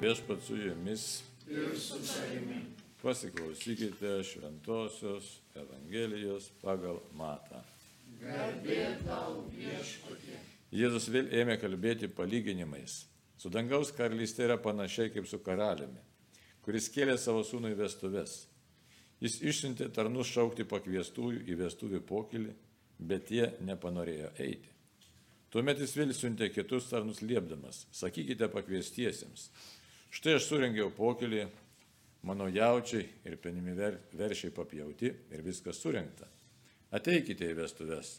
Viešpat su jumis. ir su savimi. Pasiklausykite Šventojios Evangelijos pagal Matą. Garbė tau viešpatie. Jėzus vėl ėmė kalbėti palyginimais. Su dangaus karalystė yra panašiai kaip su karaliumi, kuris kėlė savo sūnų į vestuves. Jis išsiuntė tarnus šaukti pakviestųjų į vestuvių pokylį, bet jie nepanorėjo eiti. Tuomet jis vėl siuntė kitus tarnus liepdamas, sakykite pakviestiesiems, štai aš surengiau pokylį, mano jaučiai ir penimi ver, veršiai papjauti ir viskas surinkta. Ateikite į vestuves.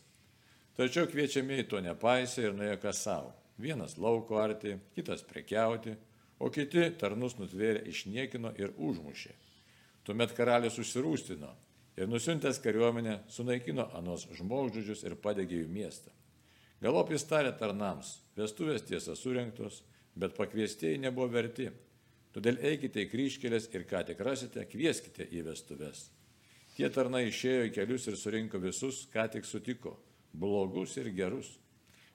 Tačiau kviečiamieji to nepaisė ir nuėjo kas savo. Vienas lauko arti, kitas prekiauti, o kiti tarnus nutvėrė išniekino ir užmušė. Tuomet karalius užsirūstino ir nusiuntęs kariuomenę sunaikino anos žmogžudžius ir padegė jų miestą. Galop jis tarė tarnams, vestuvės tiesa surinktos, bet pakviestieji nebuvo verti. Todėl eikite į kryškelės ir ką tik rasite, kvieskite į vestuves. Tie tarnai išėjo į kelius ir surinko visus, ką tik sutiko - blogus ir gerus.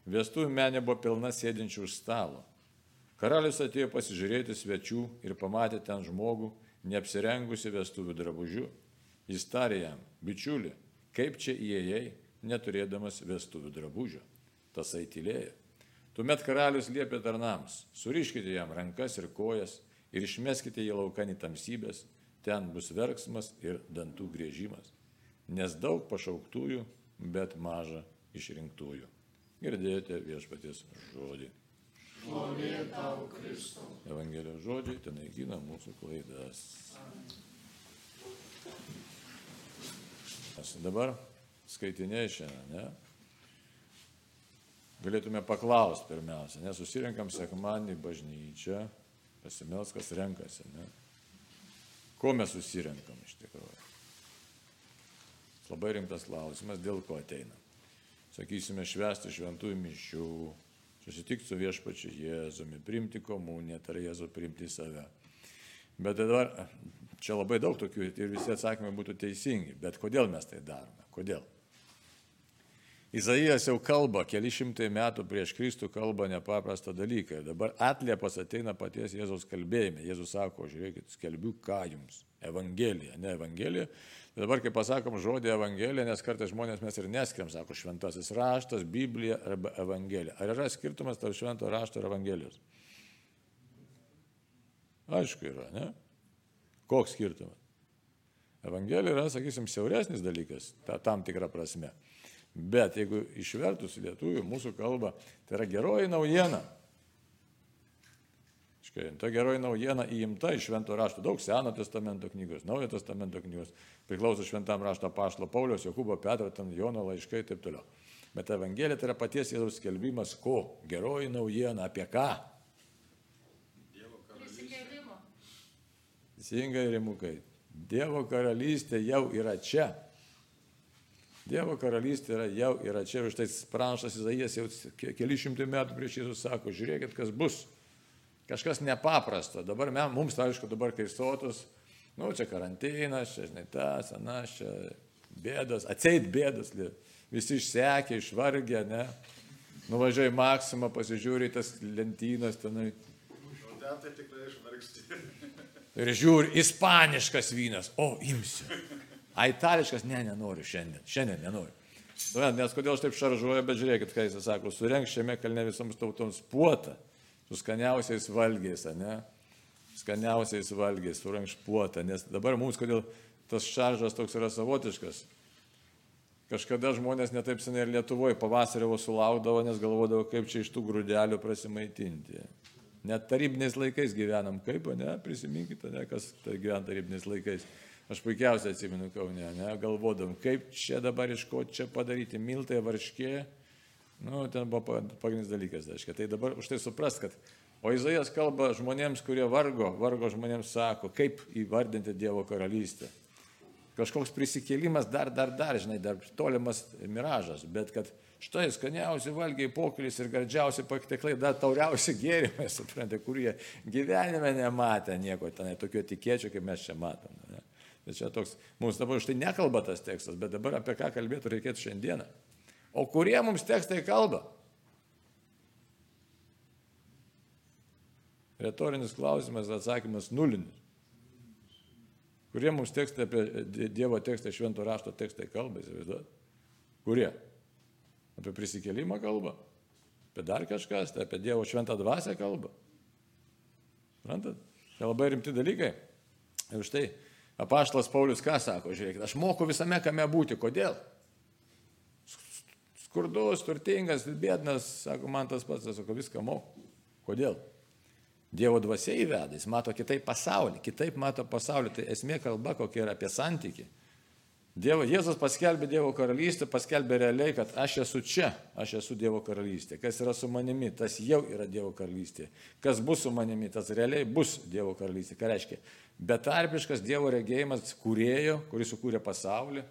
Vestuvių menė buvo pilna sėdinčių už stalo. Karalius atėjo pasižiūrėti svečių ir pamatė ten žmogų, neapsirengusi vestuvių drabužių. Jis tarė jam, bičiuli, kaip čia įėjai, neturėdamas vestuvių drabužio. Tasai tylėjo. Tuomet karalius liepė tarnams, suriškite jam rankas ir kojas ir išmeskite jį laukan į tamsybės, ten bus verksmas ir dantų grėžimas. Nes daug pašauktųjų, bet maža išrinktųjų. Girdėjote viešpaties žodį. Šlovė tau Kristau. Evangelijos žodžiai ten naikina mūsų klaidas. Mes dabar skaitinėjai šiandien, ne? Galėtume paklausti pirmiausia, nes susirinkam sekmanį bažnyčią, pasimels, kas renkasi, ne? Ko mes susirinkam iš tikrųjų? Labai rimtas klausimas, dėl ko ateina. Sakysime, švęsti šventųjų mišių, susitikti su viešpačiu Jėzumi, priimti komuniją, yra Jėzų priimti save. Bet dabar čia labai daug tokių ir visi atsakymai būtų teisingi. Bet kodėl mes tai darome? Kodėl? Izaijas jau kalba, keli šimtai metų prieš Kristų kalba nepaprastą dalyką. Dabar atliepas ateina paties Jėzaus kalbėjime. Jėzus sako, žiūrėkit, skelbiu ką jums. Evangelija, ne Evangelija. Dabar, kai pasakom žodį Evangelija, nes kartais žmonės mes ir neskiriam, sako šventasis raštas, Biblija arba Evangelija. Ar yra skirtumas tarp švento rašto ir Evangelijos? Aišku yra, ne? Koks skirtumas? Evangelija yra, sakysim, siauresnis dalykas, ta, tam tikrą prasme. Bet jeigu išvertus į lietuvių mūsų kalbą, tai yra geroji naujiena. Škai, ta geroji naujiena įimta iš švento rašto. Daug seno testamento knygos, naujo testamento knygos, priklauso šventam rašto paštalo Paulius, Jokūbo Petro, ten Jono laiškai ir taip toliau. Bet Evangelija tai yra paties Jėzaus skelbimas, ko? Geroji naujiena, apie ką? Prisikėlimo. Teisingai rimukai. Dievo karalystė jau yra čia. Dievo karalystė yra jau yra čia. Ir štai pranašas Izaijas jau ke- keli šimtai metų prieš Jėzus sako, žiūrėkit, kas bus. Kažkas nepaprasto. Dabar me- mums, aišku, dabar kai sotus, nu, čia karantinas, čia, žinai, tas, anas, čia bėdas, atseit bėdas, visi išsekė, išvargę, ne. Nuvažiuoji Maksimą, pasižiūri tas lentynas tenai. O ten tai tikrai išvargsti. Ir žiūri, ispaniškas vynas, o imsiu. A itališkas, ne, nenoriu šiandien, šiandien nenoriu. Suprantat, Nes kodėl aš taip šaržuoju, bet žiūrėkit, ką jis sako, surenk šiame kalne visoms tautoms puotą su skaniausiais valgiais, ne? Skaniausiais valgiais, surenk puotą, nes dabar mums kodėl tas šaržas toks yra savotiškas. Kažkada žmonės netaip seniai ir Lietuvoje pavasario sulaukdavo, nes galvodavo, kaip čia iš tų grūdelių prasimaitinti. Net tarybiniais laikais gyvenam, kaip, ne, prisiminkite, ne, kas tai gyvena tarybiniais laikais. Aš puikiausiai atsimenu Kaune, ne, galvodam, kaip čia dabar iš ko čia padaryti, miltai, varškė. Nu, ten buvo pa- pagrindinis dalykas, aiškiai. Tai dabar už tai suprast, kad O Izaijas kalba žmonėms, kurie vargo, vargo žmonėms sako, kaip įvardinti Dievo karalystę. Kažkoks prisikėlimas dar, dar, dar, žinai, dar tolimas miražas, bet kad štai skaniausi valgiai pokylis ir gardžiausi pakteklai, dar tauriausi gėrimai, suprantate, kurie gyvenime nematė nieko tenai, tokio tikėčio, kaip mes čia matome. Bet čia toks, mums dabar už tai nekalba tas tekstas, bet dabar apie ką kalbėtų reikėtų šiandieną. O kurie mums tekstai kalba? Retorinis klausimas, atsakymas nulinis. Kurie mums tekstai apie Dievo tekstą, švento rašto tekstai kalba, įsivaizduot? Kurie? Apie prisikėlimą kalba? Apie dar kažkas, tai apie Dievo šventą dvasę kalba? Suprantat? Tai labai rimti dalykai. Ir štai apaštalas Paulius ką sako, žiūrėkit, aš moku visame kame būti, kodėl? Skurdus, turtingas, bėdnas, sako, man tas pats, sako, viską moku. Kodėl? Dievo dvasia įveda, jis mato kitaip pasaulį, kitaip mato pasaulį, tai esmė kalba kokia yra apie santyki. Dievo, Jėzus paskelbė Dievo karalystę, paskelbė realiai, kad aš esu čia, aš esu Dievo karalystė. Kas yra su manimi, tas jau yra Dievo karalystė. Kas bus su manimi, tas realiai bus Dievo karalystė. Ką reiškia? Betarpiškas Dievo regėjimas kūrėjo, kuris sukūrė pasaulį.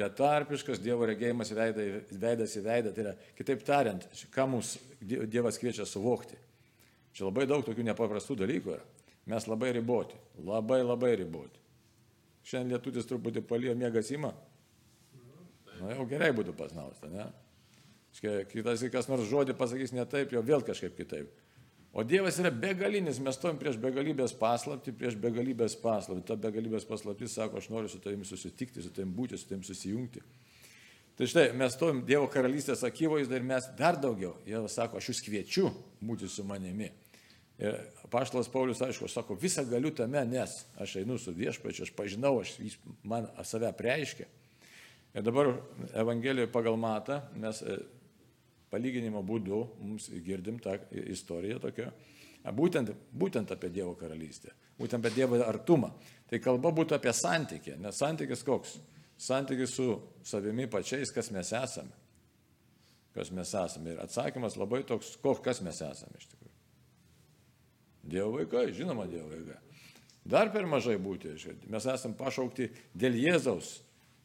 Betarpiškas Dievo regėjimas veidas į veidą. Tai yra, kitaip tariant, ką mums Dievas kviečia suvokti. Čia labai daug tokių nepaprastų dalykų yra. Mes labai riboti, labai labai riboti. Šiandien lietutis truputį palijo mėgas įma. Na jau gerai būtų pasnausta, ne? Kitas, kas nors žodį pasakys ne taip, jau vėl kažkaip kitaip. O Dievas yra begalinis, mes stovim prieš begalybės paslapti, prieš begalybės paslapti. Ta begalybės paslaptis sako, aš noriu su tavimi susitikti, su tavimi būti, su tavimi susijungti. Tai štai mes stovim Dievo karalystės akivaizdą ir mes dar daugiau. Dievas sako, aš jūs kviečiu būti su manimi. Ir paštalas Paulius, aišku, sako, visą galiu tame, nes aš einu su viešpačiu, aš pažinau, aš, jis man save preiškia. Ir dabar Evangelijoje pagal matą mes e, palyginimo būdu mums girdim tą istoriją tokią, būtent, būtent apie Dievo karalystę, būtent apie Dievo artumą. Tai kalba būtų apie santykį, nes santykis koks? Santykis su savimi pačiais, kas mes esame. Kas mes esame. Ir atsakymas labai toks, koks, mes esame iš tikrųjų. Dievo vaikai, žinoma, Dievo vaikai. Dar per mažai būti. Mes esame pašaukti dėl Jėzaus,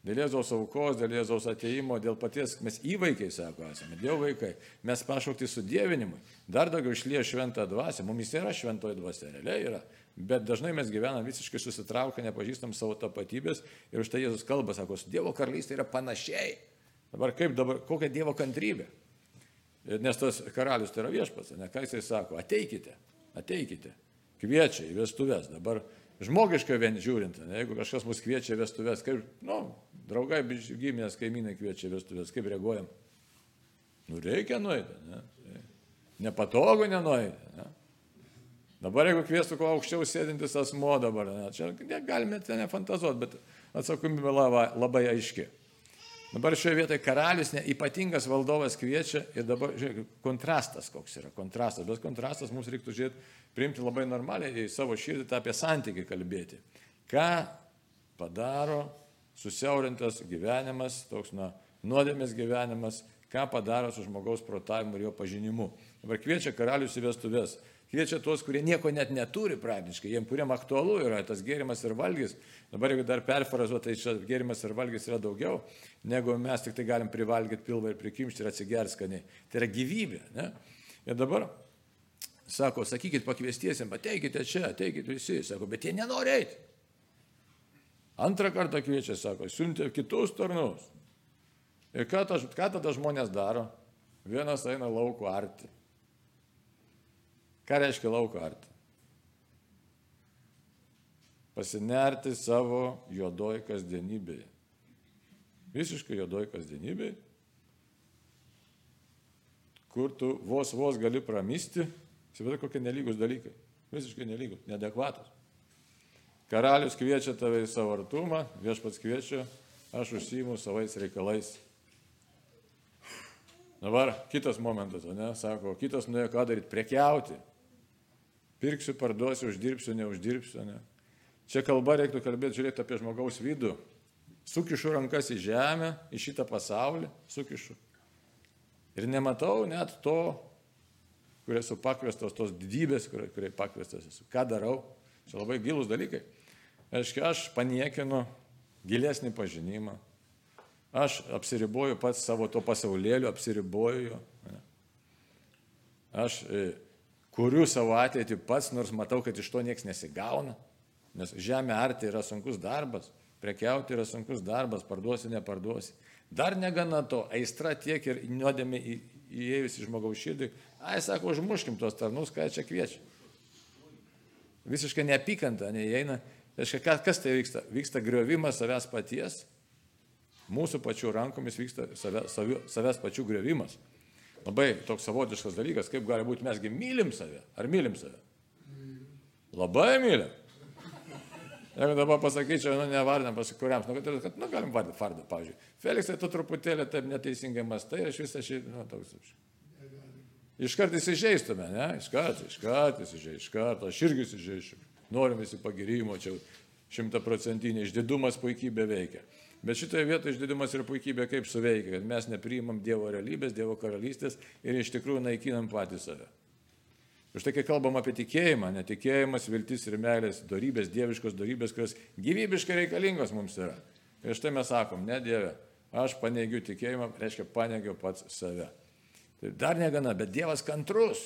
dėl Jėzaus aukos, dėl Jėzaus ateimo, dėl paties, mes įvaikiai, sako, esame, Dievo vaikai. Mes pašaukti sudėvinimui. Dar daugiau išlieja šventą dvasę. Mums yra šventoji dvasia, realiai yra. Bet dažnai mes gyvenam visiškai susitraukę, nepažįstam savo tapatybės ir už tai Jėzus kalba, sako, Dievo karalystė yra panašiai. Dabar kaip dabar, kokia Dievo kantrybė? Nes tas karalius tai yra viešpats, ne ką jisai sako, ateikite. Ateikite. Kviečia į vestuvės. Dabar žmogiškai vien žiūrint, ne, jeigu kažkas mus kviečia į vestuvės, kaip, nu, draugai, giminės, kaimynai kviečia į vestuvės, kaip reaguojam? Nu, reikia nueiti. Ne? Nepatogu nenueiti. Ne? Dabar jeigu kviestų kuo aukščiau sėdintis asmo dabar, ne, čia galime ten nefantazuoti, bet atsakomybė labai, labai aiški. Dabar šioje vietoje karalius, ne, ypatingas valdovas kviečia ir dabar, žiūrėk, kontrastas koks yra, kontrastas, bet kontrastas mums reiktų žiūrėti, priimti labai normaliai į savo širdį tą apie santykį kalbėti. Ką padaro susiaurintas gyvenimas, toks na, nuodėmės gyvenimas, ką padaro su žmogaus protavimu ir jo pažinimu. Dabar kviečia karalius į vestuvės kviečia tuos, kurie nieko net neturi praktiškai, jiem kuriem aktualu yra tas gėrimas ir valgys. Dabar jeigu dar perfrazuoti, tai čia gėrimas ir valgys yra daugiau, negu mes tik tai galim privalgyti pilvą ir prikimšti ir atsigerskaniai. Tai yra gyvybė. Ne? Ir dabar sako, sakykit pakviestiesim, ateikite čia, ateikite visi, sako, bet jie nenori eiti. Antrą kartą kviečia, sako, siuntė kitus tarnus. Ir ką, ta, ką tada žmonės daro? Vienas eina lauko arti, Ką reiškia lauko arti? Pasinerti savo juodoj kasdienybėje. Visiškai juodoj kasdienybėje, kur tu vos vos gali pramisti, įsivaizduoju, kokie nelygus dalykai. Visiškai nelygus, neadekvatus. Karalius kviečia tave į savo artumą, viešpats kviečia, aš užsijimu savais reikalais. Dabar kitas momentas, ne, sako, kitas nuėjo ką daryti, prekiauti. Pirksiu, parduosiu, uždirbsiu, neuždirbsiu. Ne? Čia kalba reiktų kalbėti, žiūrėti apie žmogaus vidų. Sukišu rankas į žemę, į šitą pasaulį, sukišu. Ir nematau net to, kurie esu pakviestas, tos didybės, kurie, kurie pakviestas esu. Ką darau? Čia labai gilus dalykai. Aiškiai, aš paniekinu gilesnį pažinimą. Aš apsiriboju pats savo to pasaulėliu, apsiriboju jo. Aš e, kuriu savo ateitį pats, nors matau, kad iš to niekas nesigauna. Nes žemė arti yra sunkus darbas, prekiauti yra sunkus darbas, parduosi, neparduosi. Dar negana to, aistra tiek ir nuodėmė įėjus į žmogaus širdį, ai sako, užmuškim tuos tarnus, ką čia kviečia. visiškai neapykanta neįeina. Tai kas tai vyksta? Vyksta griovimas savęs paties, mūsų pačių rankomis vyksta save, savi, savęs pačių griovimas. Labai toks savotiškas dalykas, kaip gali būti mesgi mylim save. Ar mylim save? Labai mylim. Jeigu dabar pasakyčiau, nu, nevardinam pasikuriams, nu, kad, kad, nu, galim vardinti vardą, pavyzdžiui. Feliksai, tu truputėlį taip neteisingai mastai aš visą šį, nu, toks. Iškart įsižeistume, ne? Iškart, iškart, įsižeistume, iškart, aš irgi įsižeistume. Norim visi pagirimo, čia šimtaprocentinė išdidumas puikybė veikia. Bet šitoje vietoje išdidumas ir puikybė kaip suveikia, kad mes nepriimam Dievo realybės, Dievo karalystės ir iš tikrųjų naikinam patį save. Už tai, kai kalbam apie tikėjimą, netikėjimas, viltis ir meilės, darybės, dieviškos darybės, kurios gyvybiškai reikalingos mums yra. Ir štai mes sakom, ne Dieve, aš paneigiu tikėjimą, reiškia paneigiu pats save. Tai dar negana, bet Dievas kantrus.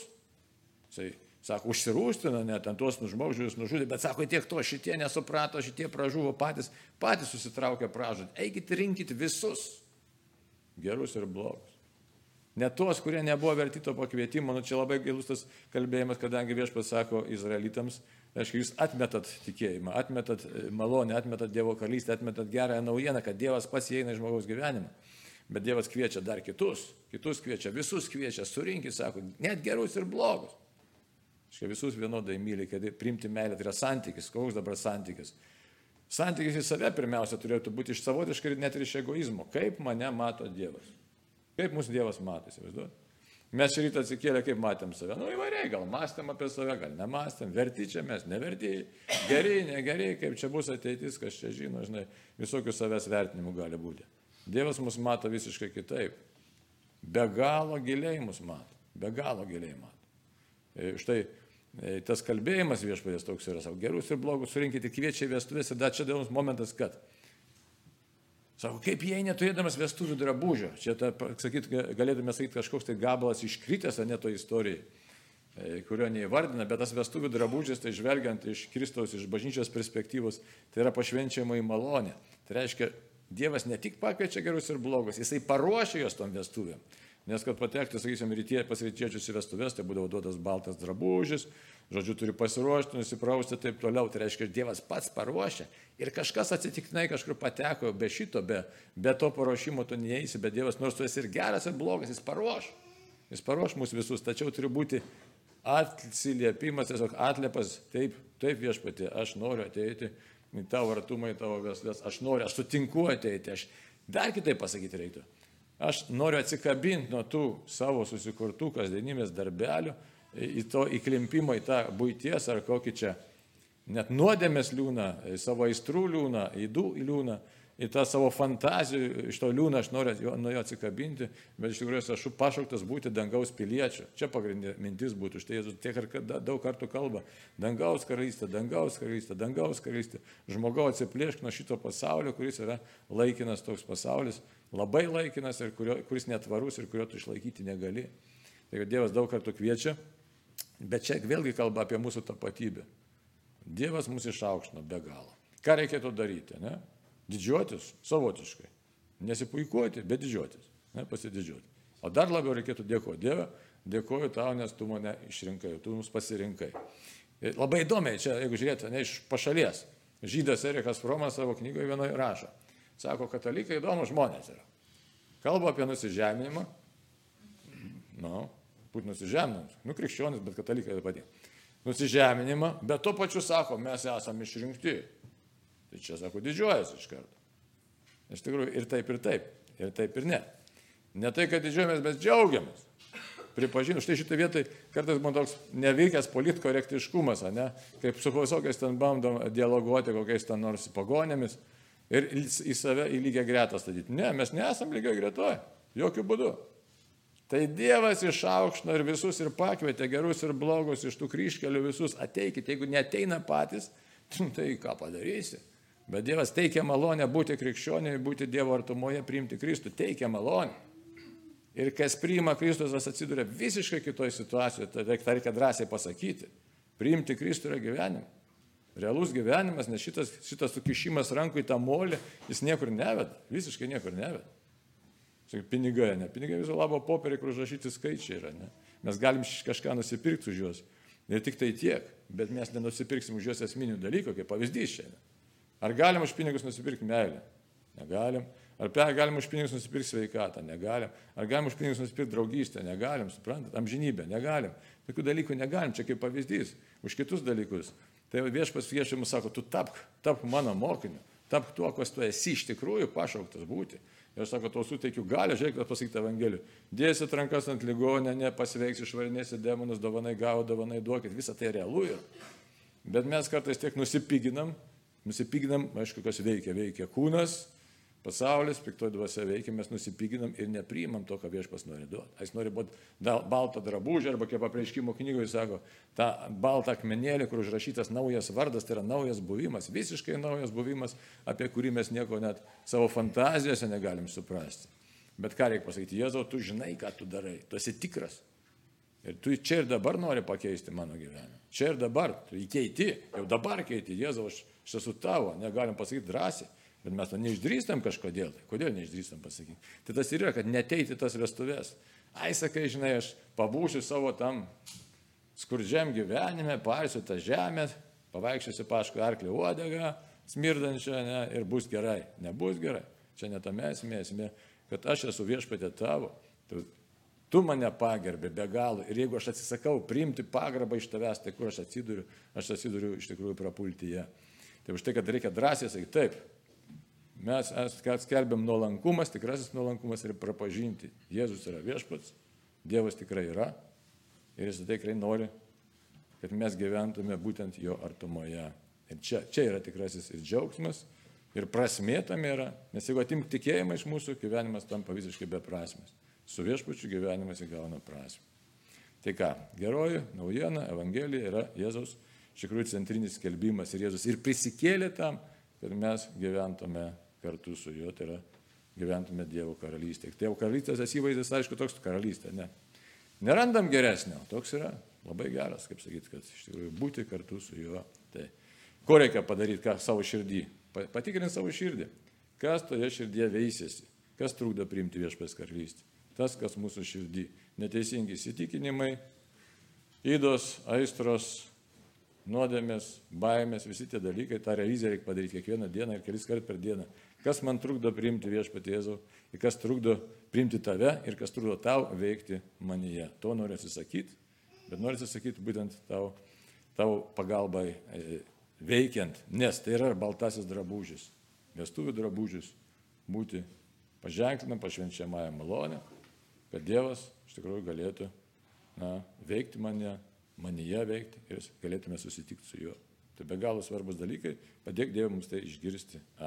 Jisai Sako, užsirūstino, net ant tuos nužmogžius nužudė, bet sako, tiek to šitie nesuprato, šitie pražuvo patys, patys susitraukė pražudį. Eikit rinkit visus, gerus ir blogus. Ne tuos, kurie nebuvo verti to pakvietimo, nu čia labai gilus tas kalbėjimas, kadangi viešpas sako izraelitams, reiškia, jūs atmetat tikėjimą, atmetat e, malonę, atmetat Dievo karalystę, atmetat gerąją naujieną, kad Dievas pats įeina į žmogaus gyvenimą. Bet Dievas kviečia dar kitus, kitus kviečia, visus kviečia, surinkit, sako, net gerus ir blogus. Štai visus vienodai myli, kad priimti meilę tai yra santykis. Koks dabar santykis? Santykis į save pirmiausia turėtų būti iš savotiškai ir net ir iš egoizmo. Kaip mane mato Dievas? Kaip mūsų Dievas mato, įsivaizduoju? Mes šį rytą atsikėlę, kaip matėm save. Nu įvairiai, gal mąstėm apie save, gal nemąstėm, verti čia mes, neverti, geri, negeri, kaip čia bus ateitis, kas čia žino, žinai, visokių savęs vertinimų gali būti. Dievas mus mato visiškai kitaip. Be galo giliai mus mato, be galo giliai mato. E, štai tas kalbėjimas viešpatės toks yra savo, gerus ir blogus surinkite, kviečia vestuvės ir dar čia dėl momentas, kad. Sako, kaip jie neturėdamas vestuvių drabužio, čia ta, sakyt, galėtume sakyti kažkoks tai gabalas iškritęs, ne to istorijai, e, kurio neįvardina, bet tas vestuvių drabužis, tai žvelgiant iš Kristaus, iš bažnyčios perspektyvos, tai yra pašvenčiama į malonę. Tai reiškia, Dievas ne tik pakviečia gerus ir blogus, jisai paruošia juos tom vestuvėm. Nes kad patekti, sakysim, rytie, pas rytiečius į vestuvės, tai būdavo duotas baltas drabužis, žodžiu, turi pasiruošti, nusiprausti ir taip toliau. Tai reiškia, Dievas pats paruošia. Ir kažkas atsitiktinai kažkur pateko, be šito, be, be to paruošimo tu neįsi, bet Dievas, nors tu esi ir geras, ir blogas, jis paruoš. Jis paruoš mus visus, tačiau turi būti atsiliepimas, tiesiog atliepas, taip, taip viešpatė, aš noriu ateiti į tavo artumą, į tavo vesles, aš noriu, aš sutinku ateiti, aš dar kitaip pasakyti reiktų. Aš noriu atsikabinti nuo tų savo susikurtų kasdienybės darbelių, į to įklimpimą į tą būties ar kokį čia net nuodėmės liūną, savo aistrų liūną, įdų liūną, į tą savo fantazijų, iš to liūną aš noriu nuo jo atsikabinti, bet iš tikrųjų aš pašauktas būti dangaus piliečiu. Čia pagrindinė mintis būtų, štai Jėzus tiek ir daug kartų kalba, dangaus karalystė, dangaus karalystė, dangaus karalystė. Žmogau atsiplėšk nuo šito pasaulio, kuris yra laikinas toks pasaulis, labai laikinas ir kurio, kuris netvarus ir kurio tu išlaikyti negali. Tai Dievas daug kartų kviečia, bet čia vėlgi kalba apie mūsų tapatybę. Dievas mus išaukštino be galo. Ką reikėtų daryti? Ne? Didžiuotis savotiškai. Nesipuikuoti, bet didžiuotis. Ne? Pasididžiuoti. O dar labiau reikėtų dėkoti Dievą. Dėkoju tau, nes tu mane išrinkai, tu mus pasirinkai. Ir labai įdomiai, čia, jeigu žiūrėtume, ne iš pašalies. Žydas Erikas Fromas savo knygoje vienoje rašo. Sako, katalikai įdomus žmonės yra. Kalba apie nusižeminimą. Nu, būtų nusižeminimas. Nu, krikščionis, bet katalikai taip pat. Nusižeminimą, bet tuo pačiu sako, mes esame išrinkti. Tai čia sako, didžiuojasi iš karto. Iš tikrųjų, ir taip, ir taip. Ir taip, ir ne. Ne tai, kad didžiuojamės, bet džiaugiamės. Pripažinu, štai šitą vietą kartais man toks nevykęs politkorektiškumas, ne? kaip su visokiais ten bandom dialoguoti kokiais ten nors pagonėmis ir į save į lygią gretą statyti. Ne, mes nesam lygiai gretoje, jokių būdų. Tai Dievas išaukšno ir visus ir pakvietė gerus ir blogus iš tų kryškelių visus, ateikite, jeigu neteina patys, tai ką padarysi. Bet Dievas teikia malonę būti krikščioniui, būti Dievo artumoje, priimti Kristų, teikia malonę. Ir kas priima Kristus, tas atsiduria visiškai kitoje situacijoje, tai reikia drąsiai pasakyti. Priimti Kristų yra gyvenimas realus gyvenimas, nes šitas, šitas sukišimas rankų į tą molį, jis niekur neveda, visiškai niekur neveda. Sakai, pinigai, ne, pinigai viso labo popieriai, kur užrašyti skaičiai yra, ne. Mes galim kažką nusipirkti už juos, Ir tik tai tiek, bet mes nenusipirksim už juos esminių dalykų, kaip pavyzdys šiandien. Ar galim už pinigus nusipirkti meilę? Negalim. Ar galim už pinigus nusipirkti sveikatą? Negalim. Ar galim už pinigus nusipirkti draugystę? Negalim, suprantat, amžinybę? Negalim. Tokių dalykų negalim, čia kaip pavyzdys. Už kitus dalykus. Tai viešpas viešai sako, tu tapk, tapk mano mokiniu, tapk tuo, kas tu esi iš tikrųjų pašauktas būti. Ir aš sako, tau suteikiu galę, žiūrėk, kas pasakyti Evangelijų. Dėsit rankas ant ligonę, nepasveiks, išvarinėsi demonus, dovanai gavo, dovanai duokit, visa tai realu yra. Bet mes kartais tiek nusipiginam, nusipiginam, aišku, kas veikia, veikia kūnas, pasaulis, piktoji dvasia veikia, mes nusipiginam ir nepriimam to, ką viešpas nori duoti. Jis nori būti baltą drabužį arba kaip apreiškimo knygoje sako, tą baltą akmenėlį, kur užrašytas naujas vardas, tai yra naujas buvimas, visiškai naujas buvimas, apie kurį mes nieko net savo fantazijose negalim suprasti. Bet ką reikia pasakyti, Jėzau, tu žinai, ką tu darai, tu esi tikras. Ir tu čia ir dabar nori pakeisti mano gyvenimą. Čia ir dabar, tu įkeiti, jau dabar keiti, Jėzau, aš, aš esu tavo, negalim pasakyti drąsiai. Bet mes to neišdrįstam kažkodėl. Kodėl neišdrįstam pasakyti? Tai tas ir yra, kad neteiti tas vestuvės. Ai, sakai, žinai, aš pabūsiu savo tam skurdžiam gyvenime, parsiu tą žemę, pavaikščiosiu paškų arklį uodegą, smirdančią, ne, ir bus gerai. Nebus gerai. Čia netame esmė, esmė, kad aš esu viešpatė tavo. Tu, tu mane pagerbė be galo. Ir jeigu aš atsisakau priimti pagarbą iš tavęs, tai kur aš atsiduriu, aš atsiduriu iš tikrųjų prapulti ją. Tai už tai, kad reikia drąsiai sakyti, taip, mes skelbiam nuolankumas, tikrasis nuolankumas ir prapažinti. Jėzus yra viešpats, Dievas tikrai yra ir jis tikrai nori, kad mes gyventume būtent jo artumoje. Ir čia, čia yra tikrasis ir džiaugsmas, ir prasmė tam yra, nes jeigu atimk tikėjimą iš mūsų, gyvenimas tampa visiškai beprasmis. Su viešpačiu gyvenimas įgauna prasme. Tai ką, geroji naujiena, Evangelija yra Jėzaus iš tikrųjų centrinis skelbimas ir Jėzus ir prisikėlė tam, kad mes gyventume kartu su juo, tai yra gyventume Dievo karalystėje. Dievo karalystės įvaizdis, aišku, toks karalystė, ne. Nerandam geresnio, toks yra labai geras, kaip sakyti, kad iš tikrųjų būti kartu su juo. Tai ko reikia padaryti, ką savo širdį? Patikrinti savo širdį. Kas toje širdyje veisėsi? Kas trukdo priimti viešpės karalystę? Tas, kas mūsų širdį. Neteisingi įsitikinimai, įdos, aistros, nuodėmės, baimės, visi tie dalykai, tą reviziją reikia padaryti kiekvieną dieną ir kelis kartus per dieną. Kas man trukdo priimti viešpatį Jėzų, ir kas trukdo priimti tave, ir kas trukdo tau veikti manyje. To noriu atsisakyti, bet noriu atsisakyti būtent tau, tau pagalbai e, veikiant, nes tai yra baltasis drabužis, vestuvių drabužis, būti paženklinam pašvenčiamąją malonę, kad Dievas iš tikrųjų galėtų na, veikti mane, manyje veikti ir galėtume susitikti su juo. Tai be galo svarbus dalykai, padėk Dievui mums tai išgirsti. Amen.